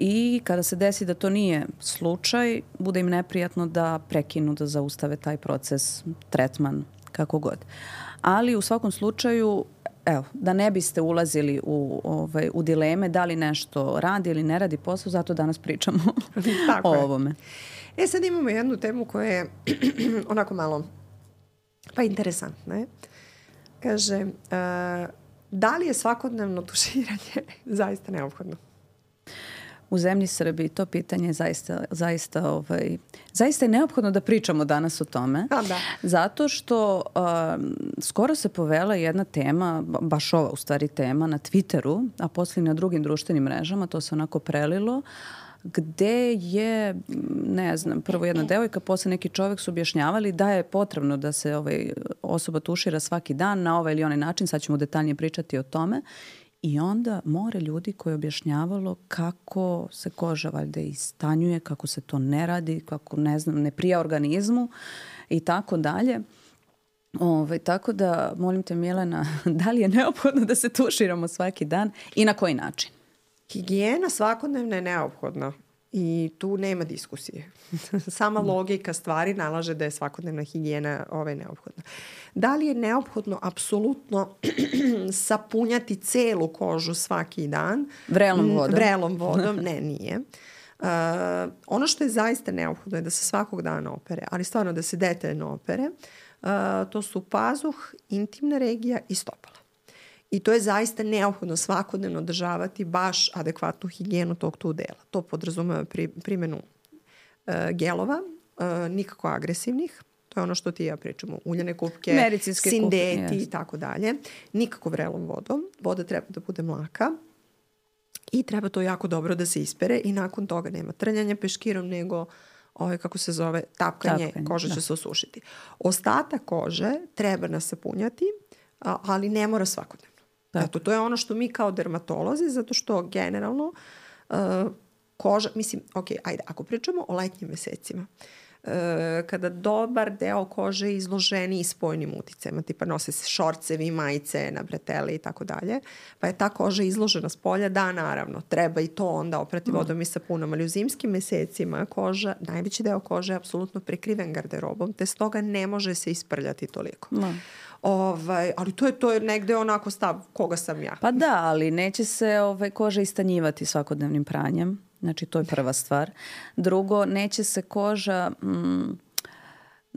i kada se desi da to nije slučaj, bude im neprijatno da prekinu, da zaustave taj proces, tretman, kako god. Ali u svakom slučaju, evo, da ne biste ulazili u, ovaj, u dileme da li nešto radi ili ne radi posao, zato danas pričamo Tako o je. ovome. E sad imamo jednu temu koja je onako malo pa interesantna je. Kaže, uh, da li je svakodnevno tuširanje zaista neophodno? U zemlji Srbiji to pitanje je zaista, zaista, ovaj, zaista je neophodno da pričamo danas o tome. A, da. Zato što um, skoro se povela jedna tema, baš ova u stvari tema na Twitteru, a posle na drugim društvenim mrežama, to se onako prelilo, gde je, ne znam, prvo jedna devojka, posle neki čovek su objašnjavali da je potrebno da se ovaj, osoba tušira svaki dan na ovaj ili onaj način, sad ćemo detaljnije pričati o tome I onda more ljudi koji je objašnjavalo kako se koža valjda istanjuje, kako se to ne radi, kako ne znam, ne prija organizmu i tako dalje. Ove, tako da, molim te Milena, da li je neophodno da se tuširamo svaki dan i na koji način? Higijena svakodnevna je neophodna i tu nema diskusije. Sama logika stvari nalaže da je svakodnevna higijena ovaj, neophodna. Da li je neophodno apsolutno sapunjati celu kožu svaki dan? Vrelom vodom. Vrelom vodom, ne, nije. Uh, ono što je zaista neophodno je da se svakog dana opere, ali stvarno da se detaljno opere, uh, to su pazuh, intimna regija i stopala. I to je zaista neophodno svakodnevno održavati baš adekvatnu higijenu tog tu dela. To podrazumeva pri, primjenu uh, gelova, uh, nikako agresivnih, to je ono što ti ja pričamo, uljane kupke, Medicinske sindeti kupke, i tako dalje. Nikako vrelom vodom. Voda treba da bude mlaka i treba to jako dobro da se ispere i nakon toga nema trljanja peškirom, nego ovaj, kako se zove, tapkanje, Tapkanje, koža da. će se osušiti. Ostatak kože treba nasapunjati, ali ne mora svakodnevno. Tako. Eto, to je ono što mi kao dermatolozi, zato što generalno uh, koža, mislim, ok, ajde, ako pričamo o letnjim mesecima, uh, kada dobar deo kože je izloženi i spojnim uticajima, tipa nose se šorcevi, majice na bretele i tako dalje, pa je ta koža izložena s polja, da, naravno, treba i to onda oprati vodom i sapunom, ali u zimskim mesecima koža, najveći deo kože je apsolutno prekriven garderobom, te stoga ne može se isprljati toliko. Da. Ovaj, ali to je, to je negde onako stav koga sam ja. Pa da, ali neće se ovaj, koža istanjivati svakodnevnim pranjem. Znači, to je prva stvar. Drugo, neće se koža... Mm,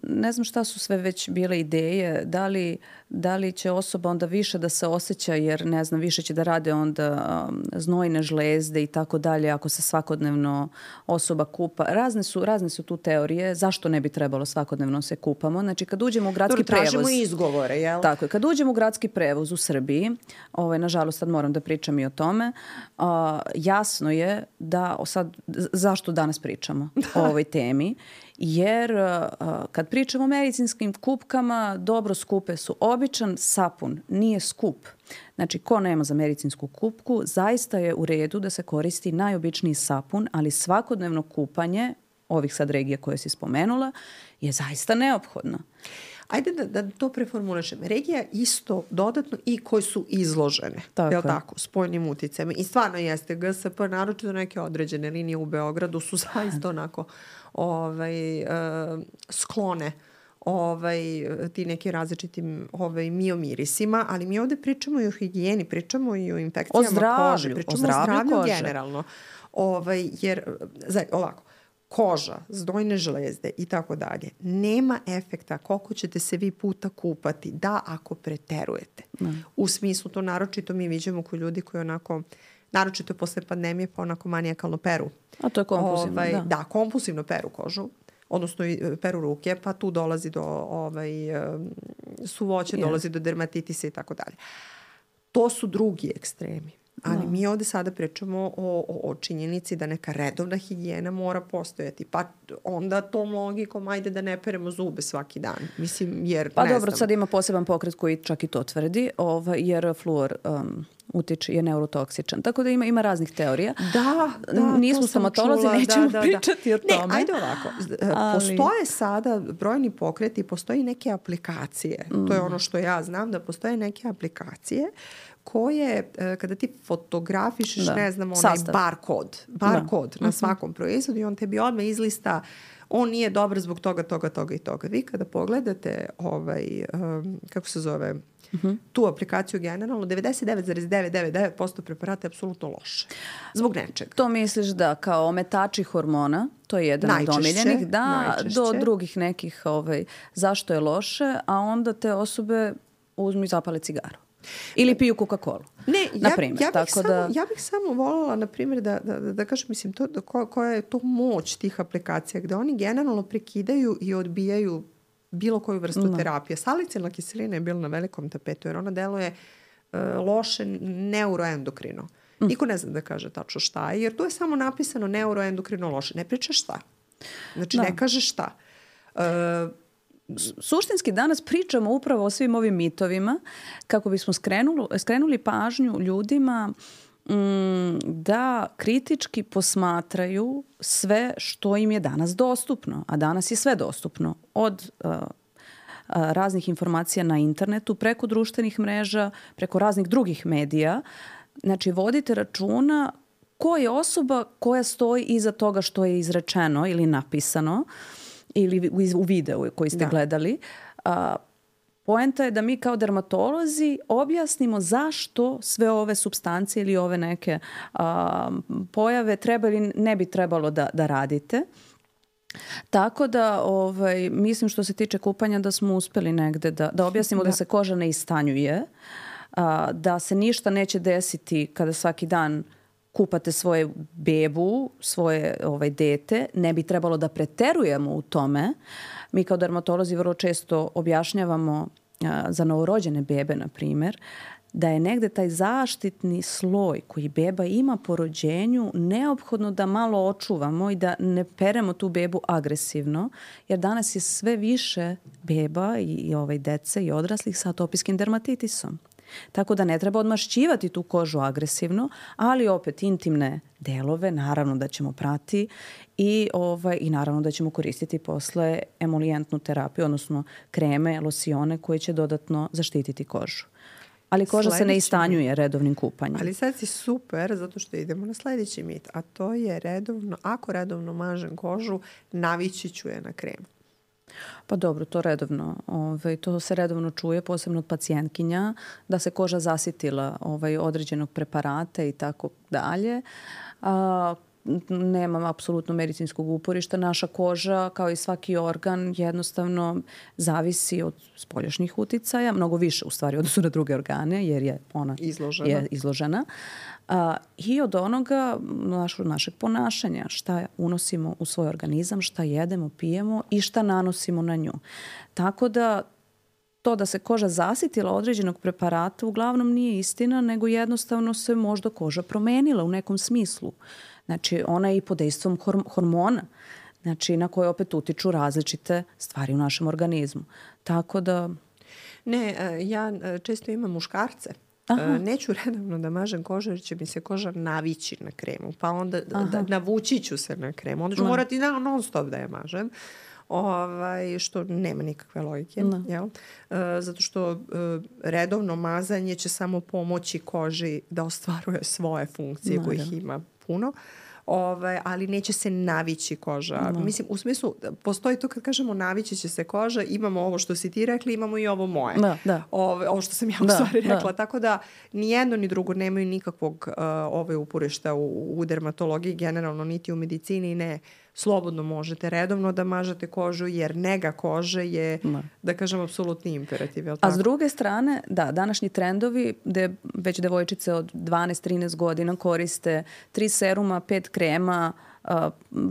ne znam šta su sve već bile ideje, da li, da li će osoba onda više da se osjeća jer ne znam, više će da rade onda um, znojne žlezde i tako dalje ako se svakodnevno osoba kupa. Razne su, razne su tu teorije zašto ne bi trebalo svakodnevno se kupamo. Znači kad uđemo u gradski Dobro, tražimo prevoz... izgovore, jel? Tako je. Kad uđemo u gradski prevoz u Srbiji, ovaj, nažalost sad moram da pričam i o tome, a, jasno je da, o sad, zašto danas pričamo o ovoj temi, jer a, a, kad pričamo o medicinskim kupkama, dobro skupe su. Običan sapun nije skup. Znači, ko nema za medicinsku kupku, zaista je u redu da se koristi najobičniji sapun, ali svakodnevno kupanje ovih sad regija koje si spomenula je zaista neophodno. Ajde da, da to preformulišem. Regija isto dodatno i koji su izložene. Tako je. tako? Spojnim uticajima. I stvarno jeste GSP, naročito neke određene linije u Beogradu su zaista onako ovaj, uh, sklone ovaj, ti neki različitim ovaj, miomirisima, ali mi ovde pričamo i o higijeni, pričamo i o infekcijama O zdravlju, kože, o pričamo zdravlju o zdravlju kože. generalno. Ovaj, jer, za, ovako, koža, zdojne žlezde i tako dalje, nema efekta koliko ćete se vi puta kupati, da ako preterujete. U smislu to naročito mi viđamo kod ljudi koji onako naročito posle pandemije pa onako manijakalno peru. A to je kompulzivno, ovaj, da. Da, kompulsivno peru kožu odnosno e, peru ruke, pa tu dolazi do ovaj, em, suvoće, Yes. dolazi do dermatitisa i tako dalje. To su drugi ekstremi. Ali Da. mi ovde sada pričamo o, o, o činjenici da neka redovna higijena mora postojati. Pa onda tom logikom ajde da ne peremo zube svaki dan. Mislim, jer Pa ne dobro, znam. sad ima poseban pokret koji čak i to tvrdi, ovaj, jer fluor um, utiče, je neurotoksičan. Tako da ima, ima raznih teorija. Da, da, Nismo stomatolozi, nećemo da, da, pričati o Ne, tome. ajde ovako. E, Ali- Postoje sada brojni pokreti, postoji neke aplikacije. To je ono što ja znam, da postoje neke aplikacije koje, e, kada ti fotografišeš, Da. ne znam, onaj Sastav. bar kod, bar kod na svakom proizvodu i on tebi odmah izlista on nije dobar zbog toga, toga, toga i toga. Vi kada pogledate ovaj, um, kako se zove, tu aplikaciju generalno, 99,999% preparata je apsolutno loše. Zbog nečega. To misliš da kao ometači hormona, to je jedan Najčešće, od omiljenih, da, najčešće. do drugih nekih ovaj, zašto je loše, a onda te osobe uzmu i zapale cigaru. Ili piju Coca-Cola. Ne, ja, primjer. ja, bih tako samo, da, ja bih samo voljela, na primjer, da, da, da, da kažem, mislim, to, da, ko, koja je to moć tih aplikacija, gde oni generalno prekidaju i odbijaju bilo koju vrstu terapije. Salicilna kiselina je bila na velikom tapetu, jer ona deluje uh, loše neuroendokrino. Mm. Niko ne zna da kaže tačno šta je, jer tu je samo napisano neuroendokrino loše. Ne priča šta. Znači, Da. ne kaže šta. Uh, suštinski danas pričamo upravo o svim ovim mitovima kako bismo skrenuli, skrenuli pažnju ljudima mm, da kritički posmatraju sve što im je danas dostupno, a danas je sve dostupno od uh, raznih informacija na internetu, preko društvenih mreža, preko raznih drugih medija. Znači, vodite računa ko je osoba koja stoji iza toga što je izrečeno ili napisano ili u, u videu koji ste Da. gledali. A, Poenta je da mi kao dermatolozi objasnimo zašto sve ove substancije ili ove neke a, pojave treba ili ne bi trebalo da, da radite. Tako da ovaj, mislim što se tiče kupanja da smo uspeli negde da, da objasnimo da, da se koža ne istanjuje, a, da se ništa neće desiti kada svaki dan kupate svoje bebu, svoje ovaj, dete, ne bi trebalo da preterujemo u tome. Mi kao dermatolozi vrlo često objašnjavamo a, za novorođene bebe, na primer, da je negde taj zaštitni sloj koji beba ima po rođenju neophodno da malo očuvamo i da ne peremo tu bebu agresivno, jer danas je sve više beba i, i ovaj dece i odraslih sa atopijskim dermatitisom. Tako da ne treba odmašćivati tu kožu agresivno, ali opet intimne delove naravno da ćemo prati i, ovaj, i naravno da ćemo koristiti posle emolijentnu terapiju, odnosno kreme, losione koje će dodatno zaštititi kožu. Ali koža sledeći se ne istanjuje redovnim kupanjem. Ali sad si super zato što idemo na sledeći mit, a to je redovno, ako redovno mažem kožu, navići ću je na kremu. Pa dobro, to redovno, ovaj, to se redovno čuje, posebno od pacijentkinja, da se koža zasitila ovaj, određenog preparata i tako dalje. A, nemam apsolutno medicinskog uporišta. Naša koža, kao i svaki organ, jednostavno zavisi od spoljašnjih uticaja, mnogo više u stvari odnosno na druge organe, jer je ona izložena. Je izložena. A, I od onoga naš, našeg ponašanja, šta unosimo u svoj organizam, šta jedemo, pijemo i šta nanosimo na nju. Tako da to da se koža zasitila određenog preparata uglavnom nije istina, nego jednostavno se možda koža promenila u nekom smislu. Uh, Znači, ona je i pod dejstvom hormona, znači na koje opet utiču različite stvari u našem organizmu. Tako da... Ne, e, ja e, često imam muškarce Aha. E, neću redovno da mažem kožu jer će mi se koža navići na kremu. Pa onda Aha. da, navući ću se na kremu. Onda ću morati na, non stop da je mažem. Ovaj, što nema nikakve logike. No. Jel? E, zato što e, redovno mazanje će samo pomoći koži da ostvaruje svoje funkcije no, kojih da. ima puno. Ovaj, ali neće se navići koža. No. Mislim, u smislu, postoji to kad kažemo navići će se koža, imamo ovo što si ti rekli, imamo i ovo moje. Da, da. Ove, ovo što sam ja u da, stvari da. rekla. Da. Tako da, ni jedno ni drugo nemaju nikakvog uh, ove uporišta u, u dermatologiji, generalno niti u medicini, ne. Uh, slobodno možete redovno da mažete kožu jer nega kože je, da, da kažem, apsolutni imperativ. A s druge strane, da, današnji trendovi gde već devojčice od 12-13 godina koriste tri seruma, pet krema, uh,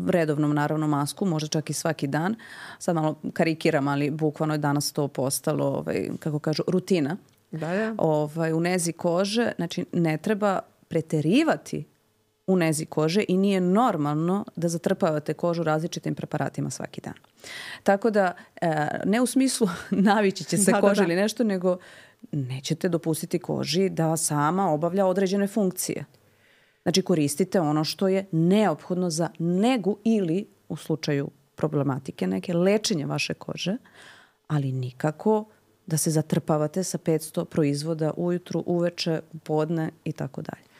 redovnom naravno masku, možda čak i svaki dan. Sad malo karikiram, ali bukvalno je danas to postalo, ovaj, kako kažu, rutina. Da, da. Ovaj, u nezi kože, znači ne treba preterivati u nezi kože i nije normalno da zatrpavate kožu različitim preparatima svaki dan. Tako da, e, ne u smislu navići će se da, koža da, da. ili nešto, nego nećete dopustiti koži da sama obavlja određene funkcije. Znači koristite ono što je neophodno za negu ili u slučaju problematike neke lečenje vaše kože, ali nikako da se zatrpavate sa 500 proizvoda ujutru, uveče, podne i tako dalje.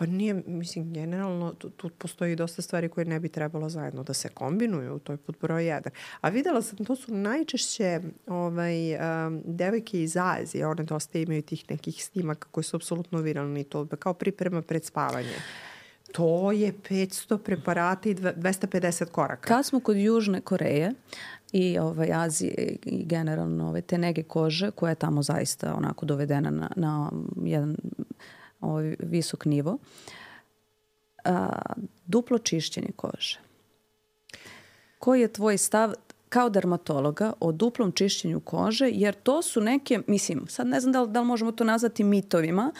Pa nije, mislim, generalno tu, tu postoji dosta stvari koje ne bi trebalo zajedno da se kombinuju, to je pod broj jedan. A videla sam, to su najčešće ovaj, um, devojke iz Azije, one dosta imaju tih nekih snimaka koji su apsolutno viralni, to kao priprema pred spavanje. To je 500 preparata i 250 koraka. Kad smo kod Južne Koreje i ovaj, Azije i generalno ove, te nege kože koja je tamo zaista onako dovedena na, na jedan ovaj visok nivo. A, duplo čišćenje kože. Koji je tvoj stav kao dermatologa o duplom čišćenju kože, jer to su neke, mislim, sad ne znam da li, da li možemo to nazvati mitovima,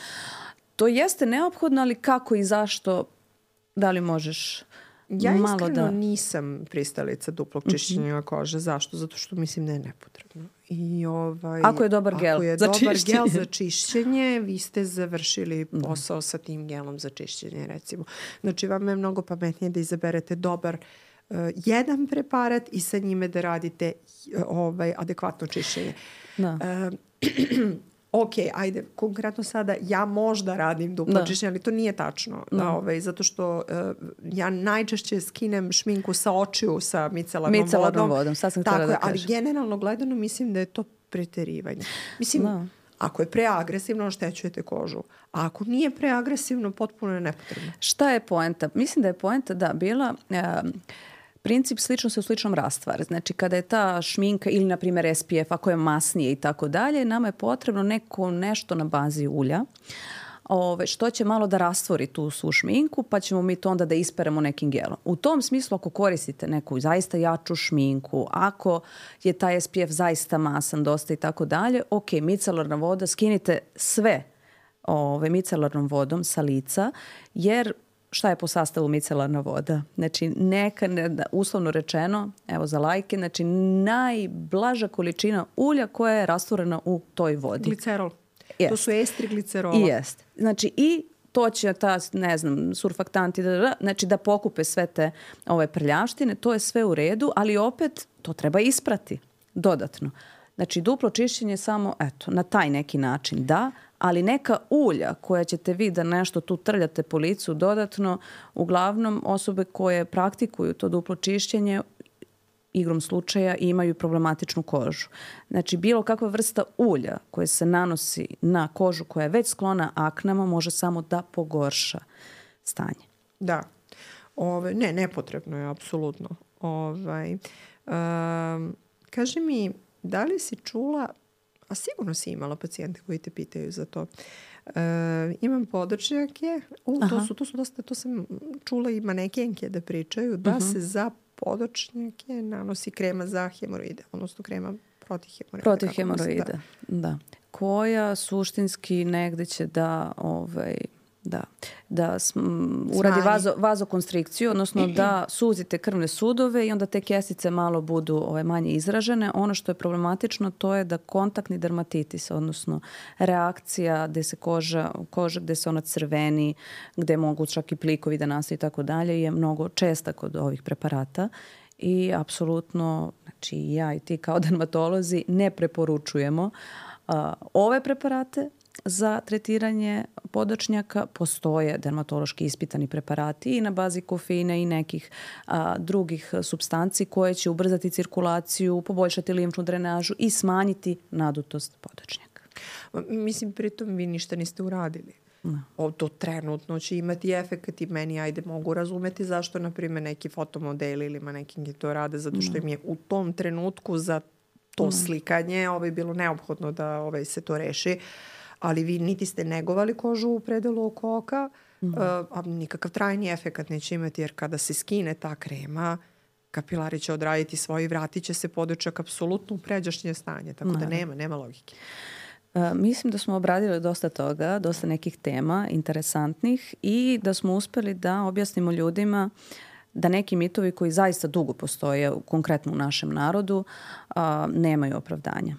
to jeste neophodno, ali kako i zašto, da li možeš Ja malo iskreno da... nisam pristalica duplog mhm. čišćenja mm -hmm. kože. Zašto? Zato što mislim da je nepotrebno. I ovaj, ako je dobar gel ako je za dobar čišćenje. gel za čišćenje, vi ste završili da. posao mm. sa tim gelom za čišćenje recimo. Znači vam je mnogo pametnije da izaberete dobar uh, jedan preparat i sa njime da radite uh, ovaj adekvatno čišćenje. Da. Uh, ok, ajde, konkretno sada ja možda radim duplo da. čišćenje, ali to nije tačno. Da. Da, ovaj, zato što uh, ja najčešće skinem šminku sa očiju sa micelarnom, micelarnom vodom. vodom. Sad sam Tako da ali generalno gledano mislim da je to preterivanje. Mislim, da. Ako je preagresivno, oštećujete kožu. A ako nije preagresivno, potpuno je nepotrebno. Šta je poenta? Mislim da je poenta da bila... Uh, princip slično se u sličnom rastvar. Znači kada je ta šminka ili na primjer SPF ako je masnije i tako dalje, nama je potrebno neko nešto na bazi ulja. Ove, što će malo da rastvori tu svu šminku, pa ćemo mi to onda da isperemo nekim gelom. U tom smislu, ako koristite neku zaista jaču šminku, ako je taj SPF zaista masan, dosta i tako dalje, ok, micelarna voda, skinite sve ove, micelarnom vodom sa lica, jer šta je po sastavu micelarna voda? Znači, neka, ne, uslovno rečeno, evo za lajke, znači najblaža količina ulja koja je rastvorena u toj vodi. Glicerol. Yes. To su estri glicerola. I jest. Znači, i to će ta, ne znam, surfaktanti, da, da, znači da pokupe sve te ove prljavštine, to je sve u redu, ali opet to treba isprati dodatno. Znači, duplo čišćenje samo, eto, na taj neki način, da, ali neka ulja koja ćete vi da nešto tu trljate po licu dodatno, uglavnom osobe koje praktikuju to duplo čišćenje igrom slučaja imaju problematičnu kožu. Znači, bilo kakva vrsta ulja koje se nanosi na kožu koja je već sklona aknama može samo da pogorša stanje. Da. Ove, ne, nepotrebno je, apsolutno. Ovaj, um, kaži mi, da li si čula a sigurno si imala pacijente koji te pitaju za to. E, imam podočnjake, u, to, su, to su dosta, to sam čula i manekenke da pričaju, da uh mhm. -huh. se za podočnjake nanosi krema za hemoroide, odnosno krema protiv hemoroida. Protiv hemoroida, da. da. Koja suštinski negde će da ovaj, Da, da uradi vazo, vazokonstrikciju, odnosno da suzite krvne sudove i onda te kesice malo budu ovaj, manje izražene. Ono što je problematično to je da kontaktni dermatitis, odnosno reakcija gde se koža, koža gde se ona crveni, gde mogu čak i plikovi da nastaju i tako dalje, je mnogo česta kod ovih preparata. I apsolutno, znači ja i ti kao dermatolozi ne preporučujemo uh, ove preparate za tretiranje podočnjaka postoje dermatološki ispitani preparati i na bazi kofeina i nekih a, drugih substanci koje će ubrzati cirkulaciju, poboljšati limfnu drenažu i smanjiti nadutost podočnjaka. Mislim, pritom vi ništa niste uradili. No. O, to trenutno će imati efekt i meni ajde mogu razumeti zašto na primjer neki fotomodeli ili manekingi to rade zato što im je u tom trenutku za to no. slikanje ovaj, bilo neophodno da ovaj, se to reši. Uh, ali vi niti ste negovali kožu u predelu oko oka, mm -hmm. a nikakav trajni efekat neće imati, jer kada se skine ta krema, kapilari će odraditi svoj i vratit će se podočak apsolutno u pređašnje stanje, tako da nema, nema logike. Uh, mislim da smo obradili dosta toga, dosta nekih tema interesantnih i da smo uspeli da objasnimo ljudima da neki mitovi koji zaista dugo postoje, konkretno u našem narodu, uh, nemaju opravdanja.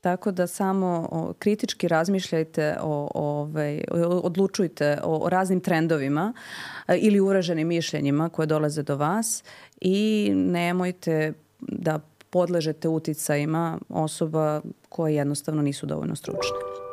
Tako da samo kritički razmišljajte o, ovaj, odlučujte o, o raznim trendovima a, ili uraženim mišljenjima koje dolaze do vas i nemojte da podležete uticajima osoba koje jednostavno nisu dovoljno stručne.